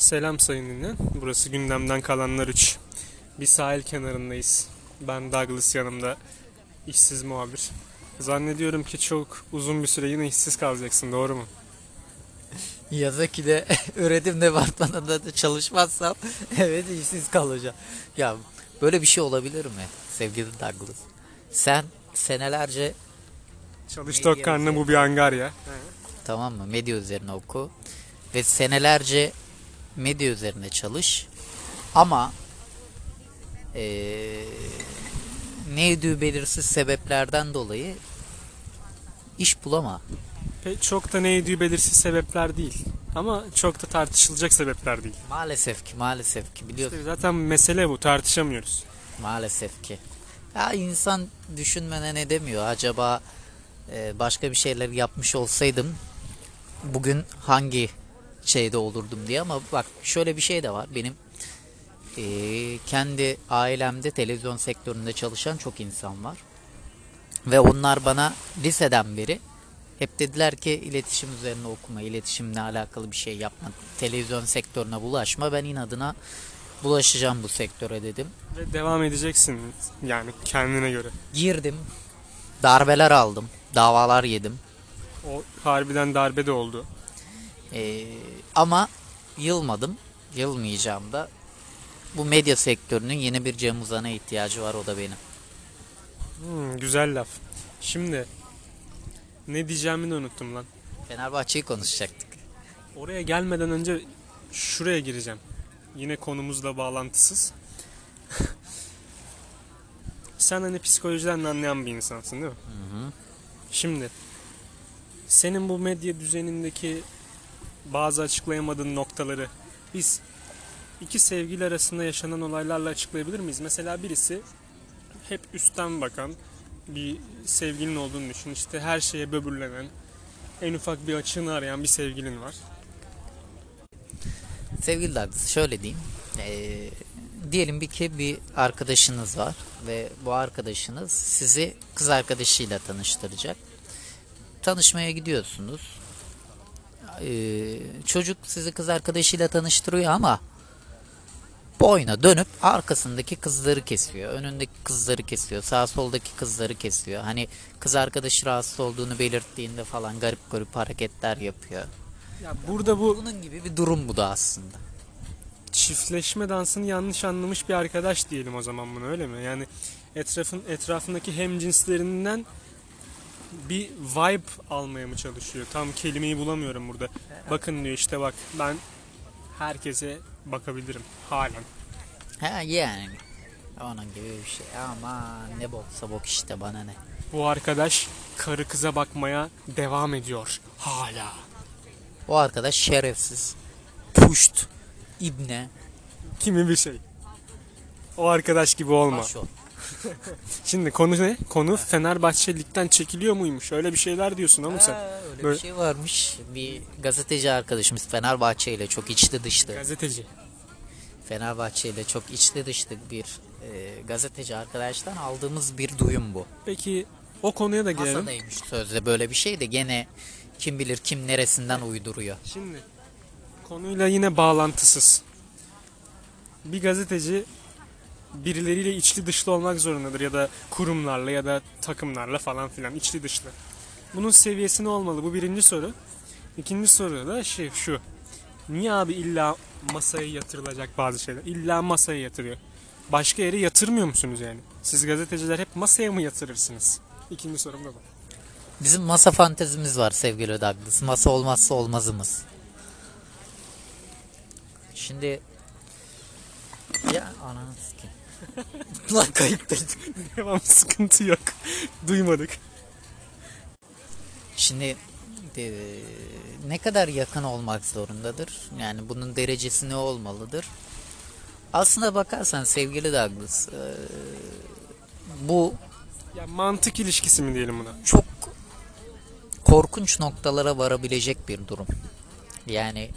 Selam sayın dinleyen. Burası gündemden kalanlar 3. Bir sahil kenarındayız. Ben Douglas yanımda işsiz muhabir. Zannediyorum ki çok uzun bir süre yine işsiz kalacaksın doğru mu? Yazık de üretim departmanında da çalışmazsam evet işsiz kalacağım. Ya böyle bir şey olabilir mi sevgili Douglas? Sen senelerce Çalış Medya tok karnına bu bir angarya. tamam mı medya üzerine oku ve senelerce medya üzerine çalış ama eee neydi belirsiz sebeplerden dolayı iş bulama. Pek çok da neydi belirsiz sebepler değil. Ama çok da tartışılacak sebepler değil. Maalesef ki maalesef ki biliyorsun. İşte zaten mesele bu tartışamıyoruz. Maalesef ki. Ya insan düşünmeden edemiyor. Acaba e, başka bir şeyler yapmış olsaydım bugün hangi şeyde olurdum diye ama bak şöyle bir şey de var. Benim e, kendi ailemde televizyon sektöründe çalışan çok insan var. Ve onlar bana liseden beri hep dediler ki iletişim üzerine okuma, iletişimle alakalı bir şey yapma, televizyon sektörüne bulaşma. Ben inadına bulaşacağım bu sektöre dedim. Ve devam edeceksin yani kendine göre. Girdim. Darbeler aldım. Davalar yedim. O harbiden darbe de oldu. Ee, ama yılmadım. Yılmayacağım da. Bu medya sektörünün yeni bir Cem Uzan'a ihtiyacı var o da benim. Hmm, güzel laf. Şimdi ne diyeceğimi de unuttum lan. Fenerbahçe'yi konuşacaktık. Oraya gelmeden önce şuraya gireceğim. Yine konumuzla bağlantısız. Sen hani psikolojiden anlayan bir insansın değil mi? Şimdi senin bu medya düzenindeki bazı açıklayamadığın noktaları biz iki sevgili arasında yaşanan olaylarla açıklayabilir miyiz? Mesela birisi hep üstten bakan bir sevgilin olduğunu düşün. İşte her şeye böbürlenen, en ufak bir açığını arayan bir sevgilin var. Sevgili Douglas şöyle diyeyim. Ee, diyelim bir ki bir arkadaşınız var ve bu arkadaşınız sizi kız arkadaşıyla tanıştıracak. Tanışmaya gidiyorsunuz. Ee, çocuk sizi kız arkadaşıyla tanıştırıyor ama boyuna dönüp arkasındaki kızları kesiyor. Önündeki kızları kesiyor. Sağ soldaki kızları kesiyor. Hani kız arkadaşı rahatsız olduğunu belirttiğinde falan garip garip hareketler yapıyor. Ya burada bu Bunun gibi bir durum bu da aslında. çiftleşme dansını yanlış anlamış bir arkadaş diyelim o zaman bunu öyle mi? Yani etrafın etrafındaki hem cinslerinden bir vibe almaya mı çalışıyor? Tam kelimeyi bulamıyorum burada. Bakın diyor işte bak ben herkese bakabilirim halen. Ha yani. Onun gibi bir şey. Ama ne boksa bok işte bana ne. Bu arkadaş karı kıza bakmaya devam ediyor hala. O arkadaş şerefsiz. Puşt. ibne. Kimi bir şey. O arkadaş gibi olma. Başo. Şimdi konu ne? Konu Fenerbahçe ligden çekiliyor muymuş? Öyle bir şeyler diyorsun ama sen. Ha, öyle Böyle- bir şey varmış. Bir gazeteci arkadaşımız Fenerbahçe ile çok içli dışlı. Gazeteci. Fenerbahçe ile çok içli dışlı bir e, gazeteci arkadaştan aldığımız bir duyum bu. Peki o konuya da gelelim. Masadaymış sözde böyle bir şey de gene kim bilir kim neresinden uyduruyor. Şimdi konuyla yine bağlantısız. Bir gazeteci birileriyle içli dışlı olmak zorundadır ya da kurumlarla ya da takımlarla falan filan içli dışlı. Bunun seviyesi ne olmalı? Bu birinci soru. İkinci soru da şey şu. Niye abi illa masaya yatırılacak bazı şeyler? İlla masaya yatırıyor. Başka yere yatırmıyor musunuz yani? Siz gazeteciler hep masaya mı yatırırsınız? İkinci sorum da bu. Bizim masa fantezimiz var sevgili Douglas. Masa olmazsa olmazımız. Şimdi ya ananı sikeyim. Lan kayıttaydı. Devam sıkıntı yok. Duymadık. Şimdi e, ne kadar yakın olmak zorundadır? Yani bunun derecesi ne olmalıdır? Aslına bakarsan sevgili Douglas e, bu Ya mantık ilişkisi mi diyelim buna? çok korkunç noktalara varabilecek bir durum. Yani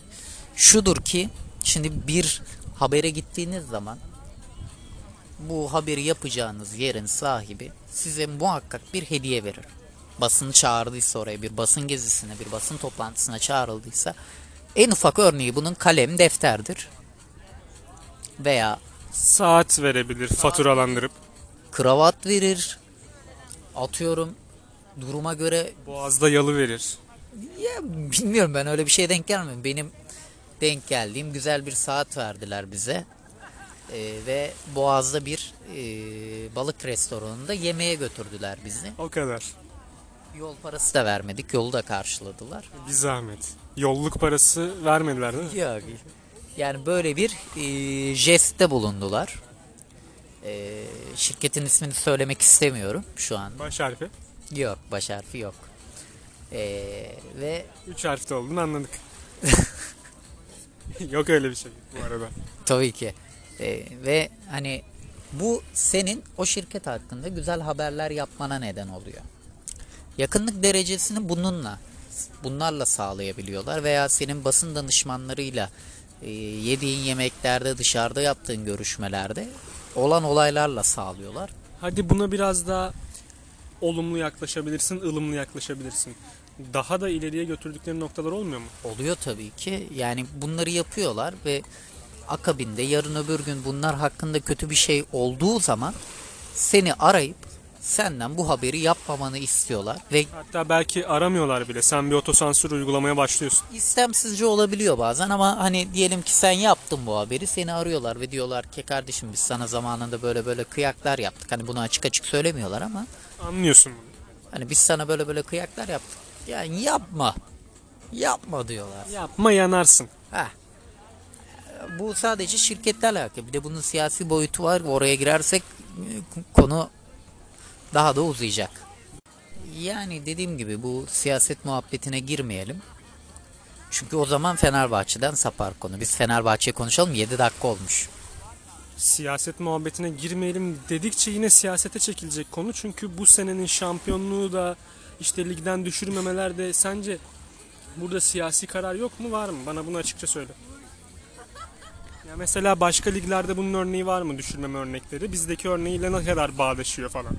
şudur ki şimdi bir habere gittiğiniz zaman bu haberi yapacağınız yerin sahibi size muhakkak bir hediye verir. Basını çağırdıysa oraya bir basın gezisine bir basın toplantısına çağrıldıysa En ufak örneği bunun kalem, defterdir. Veya Saat verebilir faturalandırıp. kravat verir. Atıyorum duruma göre Boğazda yalı verir. ya bilmiyorum ben öyle bir şey denk gelmedim. Benim denk geldiğim güzel bir saat verdiler bize. Ee, ve Boğaz'da bir e, balık restoranında yemeğe götürdüler bizi. O kadar. Yol parası da vermedik. Yolu da karşıladılar. Bir zahmet. Yolluk parası vermediler değil mi? Yok. Yani böyle bir e, jestte bulundular. E, şirketin ismini söylemek istemiyorum şu an. Baş harfi. Yok, baş harfi yok. E, ve Üç harfte olduğunu anladık. Yok öyle bir şey bu arada. tabii ki e, ve hani bu senin o şirket hakkında güzel haberler yapmana neden oluyor. Yakınlık derecesini bununla bunlarla sağlayabiliyorlar veya senin basın danışmanlarıyla e, yediğin yemeklerde dışarıda yaptığın görüşmelerde olan olaylarla sağlıyorlar. Hadi buna biraz daha olumlu yaklaşabilirsin, ılımlı yaklaşabilirsin. Daha da ileriye götürdükleri noktalar olmuyor mu? Oluyor tabii ki. Yani bunları yapıyorlar ve akabinde yarın öbür gün bunlar hakkında kötü bir şey olduğu zaman seni arayıp senden bu haberi yapmamanı istiyorlar ve Hatta belki aramıyorlar bile. Sen bir otosansür uygulamaya başlıyorsun. istemsizce olabiliyor bazen ama hani diyelim ki sen yaptın bu haberi seni arıyorlar ve diyorlar ki kardeşim biz sana zamanında böyle böyle kıyaklar yaptık. Hani bunu açık açık söylemiyorlar ama Anlıyorsun bunu. hani biz sana böyle böyle kıyaklar yaptık. Yani yapma. Yapma diyorlar. Yapma yanarsın. Heh. Bu sadece şirketlerle alakalı. Bir de bunun siyasi boyutu var. Oraya girersek e, konu daha da uzayacak. Yani dediğim gibi bu siyaset muhabbetine girmeyelim. Çünkü o zaman Fenerbahçe'den sapar konu. Biz Fenerbahçe konuşalım 7 dakika olmuş. Siyaset muhabbetine girmeyelim dedikçe yine siyasete çekilecek konu. Çünkü bu senenin şampiyonluğu da işte ligden düşürmemeler de sence burada siyasi karar yok mu var mı? Bana bunu açıkça söyle. Ya mesela başka liglerde bunun örneği var mı düşürmeme örnekleri? Bizdeki örneğiyle ne kadar bağdaşıyor falan.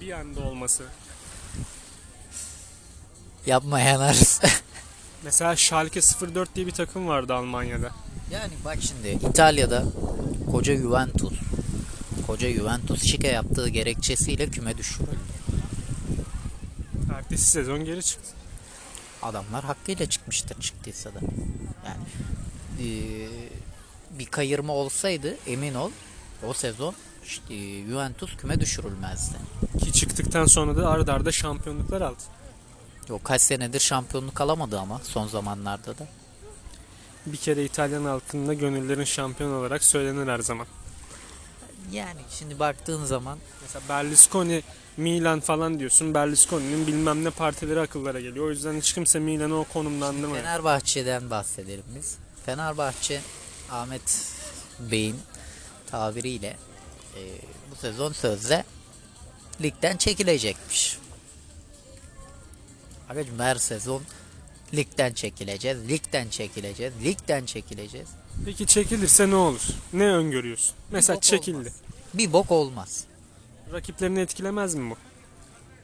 Bir anda olması. Yapma yanarız. Mesela Schalke 04 diye bir takım vardı Almanya'da. yani bak şimdi İtalya'da koca Juventus koca Juventus şike yaptığı gerekçesiyle küme düşürüldü. Ertesi sezon geri çıktı. Adamlar hakkıyla çıkmıştır çıktıysa da. Yani eee, bir kayırma olsaydı emin ol o sezon işte, eee, Juventus küme düşürülmezdi. Ki çıktıktan sonra da arda arda şampiyonluklar aldı. O kaç senedir şampiyonluk alamadı ama son zamanlarda da. Bir kere İtalyan halkında gönüllerin şampiyon olarak söylenir her zaman. Yani şimdi baktığın zaman Mesela Berlusconi, Milan falan diyorsun. Berlusconi'nin bilmem ne partileri akıllara geliyor. O yüzden hiç kimse Milan'ı o konumlandırmıyor. Fenerbahçe'den bahsedelim biz. Fenerbahçe Ahmet Bey'in tabiriyle eee, bu sezon sözde ligden çekilecekmiş. Arkadaşım her sezon ligden çekileceğiz, ligden çekileceğiz, ligden çekileceğiz. Peki çekilirse ne olur? Ne öngörüyorsun? Mesela bok çekildi. olmaz. Bir bok olmaz. Rakiplerini etkilemez mi bu?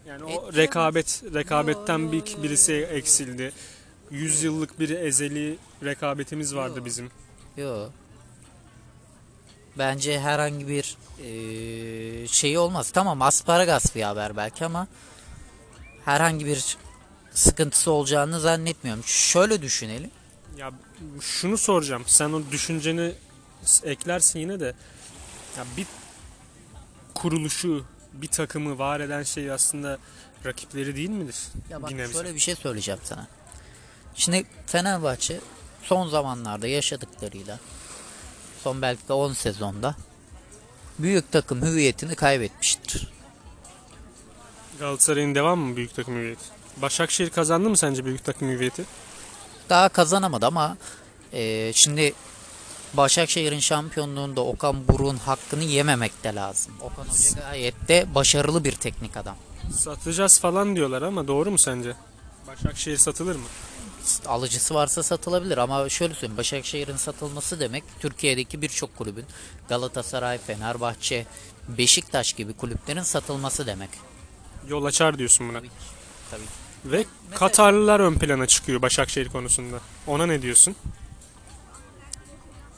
Yani o Etkilemez. rekabet, rekabetten bir birisi eksildi. 100 yıllık bir ezeli rekabetimiz vardı Yo. bizim. Yo. Bence herhangi bir eee şey olmaz. Tamam asparagas bir haber belki ama herhangi bir sıkıntısı olacağını zannetmiyorum. Şöyle düşünelim. Ya şunu soracağım. Sen o düşünceni eklersin yine de. Ya bir kuruluşu, bir takımı var eden şey aslında rakipleri değil midir? Ya bak nebze. şöyle bir şey söyleyeceğim sana. Şimdi Fenerbahçe son zamanlarda yaşadıklarıyla son belki de 10 sezonda büyük takım hüviyetini kaybetmiştir. Galatasaray'ın devam mı büyük takım hüviyeti? Başakşehir kazandı mı sence büyük takım hüviyeti? Daha kazanamadı ama eee, şimdi Başakşehir'in şampiyonluğunda Okan Buruk'un hakkını yememek de lazım. Okan Hoca gayet de başarılı bir teknik adam. Satacağız falan diyorlar ama doğru mu sence? Başakşehir satılır mı? Alıcısı varsa satılabilir ama şöyle söyleyeyim Başakşehir'in satılması demek Türkiye'deki birçok kulübün Galatasaray, Fenerbahçe, Beşiktaş gibi kulüplerin satılması demek. Yol açar diyorsun buna. Tabii ki. Tabii ki. Ve Katarlılar ön plana çıkıyor Başakşehir konusunda. Ona ne diyorsun?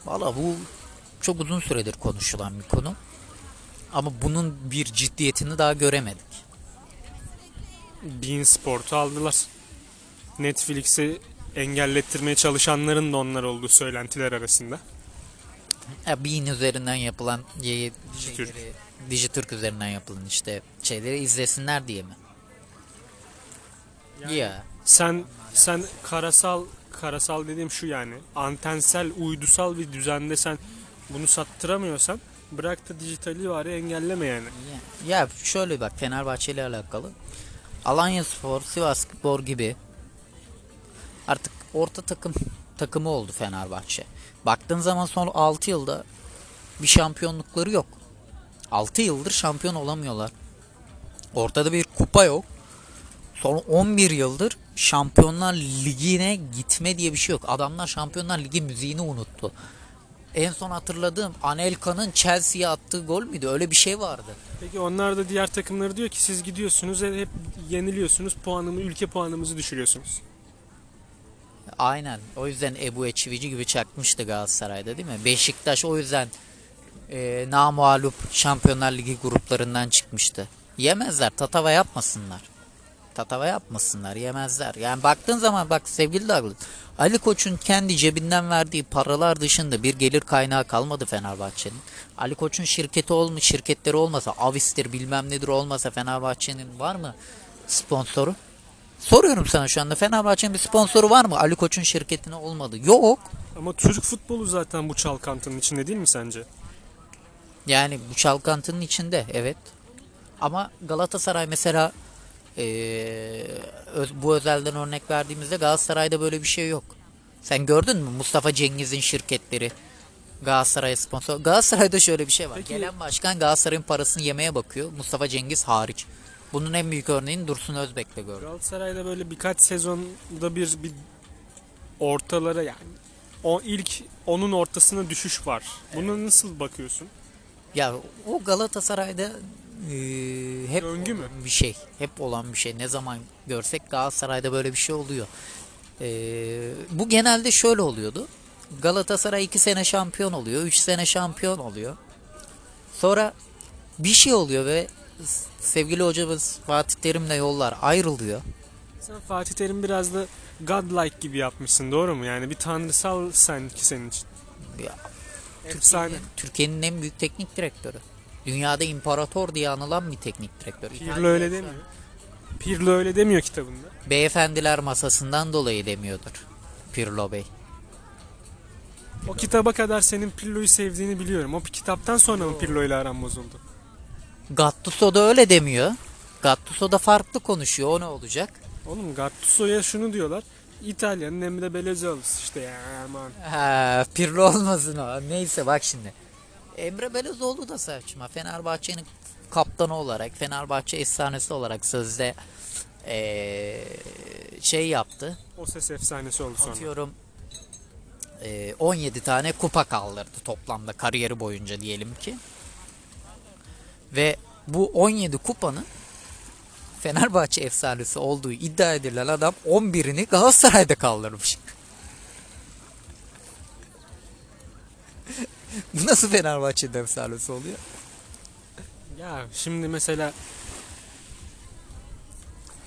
Valla bu çok uzun süredir konuşulan bir konu. Ama bunun bir ciddiyetini daha göremedik. Bein Sport'u aldılar. Netflix'i engellettirmeye çalışanların da onlar olduğu söylentiler arasında. Ya Bean üzerinden yapılan şeyleri, Dijitürk üzerinden yapılan işte şeyleri izlesinler diye mi? Ya Sen sen karasal karasal dediğim şu yani antensel uydusal bir düzende sen bunu sattıramıyorsan bırak da dijitali var ya engelleme yani. ya, ya şöyle bak Fenerbahçe ile alakalı. Alanya Spor, Sivas Spor gibi artık orta takım takımı oldu Fenerbahçe. Baktığın zaman son 6 yılda bir şampiyonlukları yok. 6 yıldır şampiyon olamıyorlar. Ortada bir kupa yok. Son 11 yıldır Şampiyonlar Ligi'ne gitme diye bir şey yok. Adamlar Şampiyonlar Ligi müziğini unuttu. En son hatırladığım Anelka'nın Chelsea'ye attığı gol müydü? Öyle bir şey vardı. Peki onlar da diğer takımları diyor ki siz gidiyorsunuz ve hep yeniliyorsunuz puanımı ülke puanımızı düşürüyorsunuz. Aynen. O yüzden Ebu Eçivici gibi çakmıştı Galatasaray'da değil mi? Beşiktaş o yüzden e, namualup Şampiyonlar Ligi gruplarından çıkmıştı. Yemezler. Tatava yapmasınlar. Tatava yapmasınlar. Yemezler. Yani baktığın zaman bak sevgili Douglas. Ali Koç'un kendi cebinden verdiği paralar dışında bir gelir kaynağı kalmadı Fenerbahçe'nin. Ali Koç'un şirketi olmuş, şirketleri olmasa, Avis'tir bilmem nedir olmasa Fenerbahçe'nin var mı sponsoru? Soruyorum sana şu anda Fenerbahçe'nin bir sponsoru var mı? Ali Koç'un şirketine olmadı. Yok. Ama Türk futbolu zaten bu çalkantının içinde değil mi sence? Yani bu çalkantının içinde evet. Ama Galatasaray mesela öz- bu özelden örnek verdiğimizde Galatasaray'da böyle bir şey yok. Sen gördün mü Mustafa Cengiz'in şirketleri Galatasaray'a sponsor. Galatasaray'da şöyle bir şey var. Peki- Gelen başkan Galatasaray'ın parasını yemeye bakıyor. Mustafa Cengiz hariç. Bunun en büyük örneğini Dursun Özbek'le gördüm. Galatasaray'da böyle birkaç sezonda bir bir ortalara yani o ilk onun ortasına düşüş var. Buna nasıl bakıyorsun? Ya o Galatasaray'da eee, hep Döngü mü? bir şey. Hep olan bir şey. Ne zaman görsek Galatasaray'da böyle bir şey oluyor. Eee, bu genelde şöyle oluyordu. Galatasaray 2 sene şampiyon oluyor. 3 sene şampiyon oluyor. Sonra bir şey oluyor ve sevgili hocamız Fatih Terim'le yollar ayrılıyor. Sen Fatih Terim biraz da godlike gibi yapmışsın doğru mu? Yani bir tanrısal sanki senin için. Ya. Türkiye'nin en büyük teknik direktörü. Dünyada imparator diye anılan bir teknik direktör. Pirlo öyle demiyor. Pirlo öyle demiyor kitabında. Beyefendiler masasından dolayı demiyordur Pirlo Bey. O kitaba kadar senin Pirlo'yu sevdiğini biliyorum. O kitaptan sonra mı Pirlo ile aran bozuldu? Gattuso da öyle demiyor. Gattuso da farklı konuşuyor. O ne olacak? Oğlum Gattuso'ya şunu diyorlar. İtalya'nın Emre Belözoğlu'su işte ya aman. Ha, Pirlo olmasın o. Neyse bak şimdi. Emre Belözoğlu da saçma. Fenerbahçe'nin kaptanı olarak, Fenerbahçe efsanesi olarak sözde eee, şey yaptı. O ses efsanesi oldu sonra. Atıyorum eee, 17 tane kupa kaldırdı toplamda kariyeri boyunca diyelim ki. Ve bu 17 kupanın Fenerbahçe efsanesi olduğu iddia edilen adam 11'ini Galatasaray'da kaldırmış. Nasıl Fenerbahçe'nin efsanesi oluyor? Ya şimdi mesela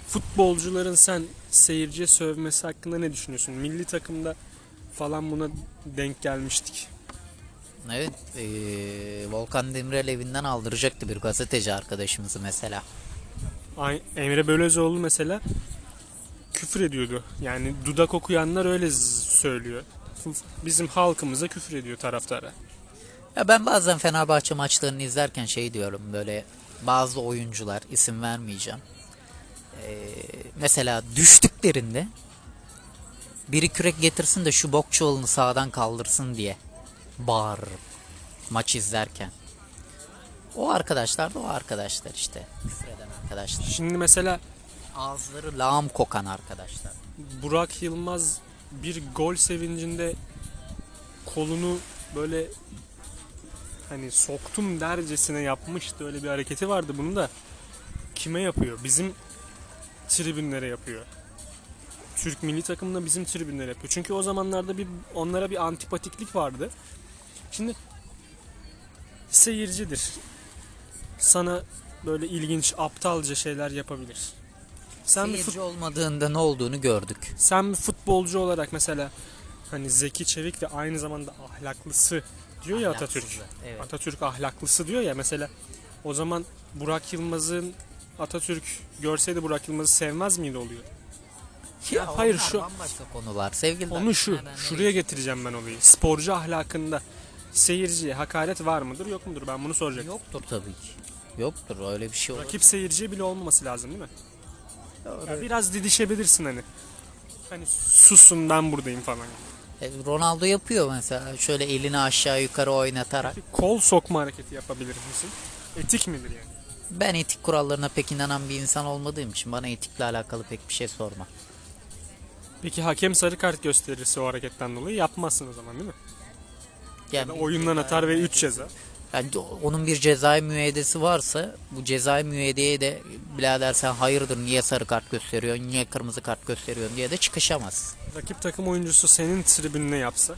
futbolcuların sen seyirciye sövmesi hakkında ne düşünüyorsun? Milli takımda falan buna denk gelmiştik. Evet, eee, Volkan Demirel evinden aldıracaktı bir gazeteci arkadaşımızı mesela. Ay- Emre Belözoğlu mesela küfür ediyordu. Yani dudak okuyanlar öyle z- söylüyor. Bizim halkımıza küfür ediyor taraftara. Ya ben bazen Fenerbahçe maçlarını izlerken şey diyorum böyle bazı oyuncular isim vermeyeceğim. Ee, mesela düştüklerinde biri kürek getirsin de şu bokçuvalını sağdan kaldırsın diye bağır maç izlerken. O arkadaşlar da o arkadaşlar işte. Küfreden arkadaşlar. Şimdi mesela Ağızları lağım kokan arkadaşlar. Burak Yılmaz bir gol sevincinde kolunu böyle hani soktum dercesine yapmıştı öyle bir hareketi vardı bunu da kime yapıyor? Bizim tribünlere yapıyor. Türk milli takımında bizim tribünlere yapıyor. Çünkü o zamanlarda bir onlara bir antipatiklik vardı. Şimdi seyircidir. Sana böyle ilginç, aptalca şeyler yapabilir. Sen bir, Seyirci fut- olmadığında ne olduğunu gördük. sen bir futbolcu olarak mesela hani Zeki Çevik ve aynı zamanda ahlaklısı diyor ya Atatürk. Evet. Atatürk ahlaklısı diyor ya mesela o zaman Burak Yılmaz'ın Atatürk görseydi Burak Yılmaz'ı sevmez miydi oluyor? Ya hayır, onlar şu- bambaşka konular. Sevgili Onu şu, şuraya getireceğim ben olayı. Sporcu ahlakında seyirciye hakaret var mıdır yok mudur ben bunu soracaktım. Yoktur tabii ki. Yoktur öyle bir şey olur. Rakip seyirciye bile olmaması lazım değil mi? Ya biraz didişebilirsin hani. Hani susun ben buradayım falan. E, Ronaldo yapıyor mesela şöyle elini aşağı yukarı oynatarak. Kol sokma hareketi yapabilir misin? Etik midir yani? Ben etik kurallarına pek inanan bir insan olmadığım için bana etikle alakalı pek bir şey sorma. Peki hakem sarı kart gösterirse o hareketten dolayı yapmazsın o zaman değil mi? Ya da oyundan atar ve 3 müeyyidesi- ceza. Yani onun bir cezai müeyyidesi varsa bu cezai müeyyideye de birader sen hayırdır niye sarı kart gösteriyorsun niye kırmızı kart gösteriyorsun diye de çıkışamaz. Rakip takım oyuncusu senin tribününe yapsa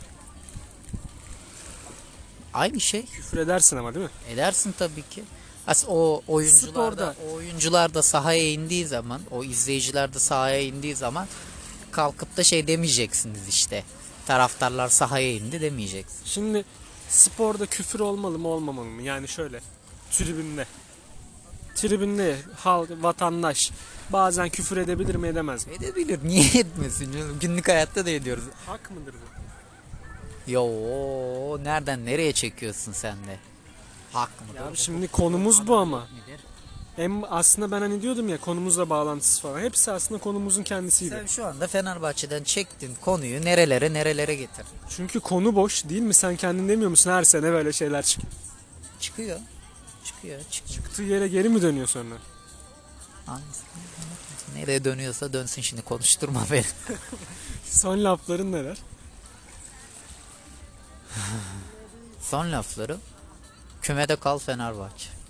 Aynı şey küfür edersin ama değil mi? edersin tabii ki. As o oyuncular da, o oyuncular da sahaya indiği zaman o izleyiciler de sahaya indiği zaman kalkıp da şey demeyeceksiniz işte. Taraftarlar sahaya indi demeyeceksin. Şimdi sporda küfür olmalı mı olmamalı mı? Yani şöyle tribünde. Tribünde halk, vatandaş bazen küfür edebilir mi edemez mi? Edebilir niye etmesin canım? Günlük hayatta da ediyoruz. Hak mıdır bu? Yo nereden nereye çekiyorsun sen de? Hak mı? Ya şimdi konumuz bu ama. Hem aslında ben hani diyordum ya konumuzla bağlantısı falan. Hepsi aslında konumuzun kendisiydi. Sen şu anda Fenerbahçe'den çektin konuyu nerelere nerelere getir. Çünkü konu boş değil mi? Sen kendin demiyor musun her sene böyle şeyler çıkıyor. Çıkıyor. Çıkıyor. Çıkıyor. Çıktığı yere geri mi dönüyor sonra? Hangisi? Nereye dönüyorsa dönsün şimdi konuşturma beni. Son lafların neler? Son lafları kümede kal Fenerbahçe.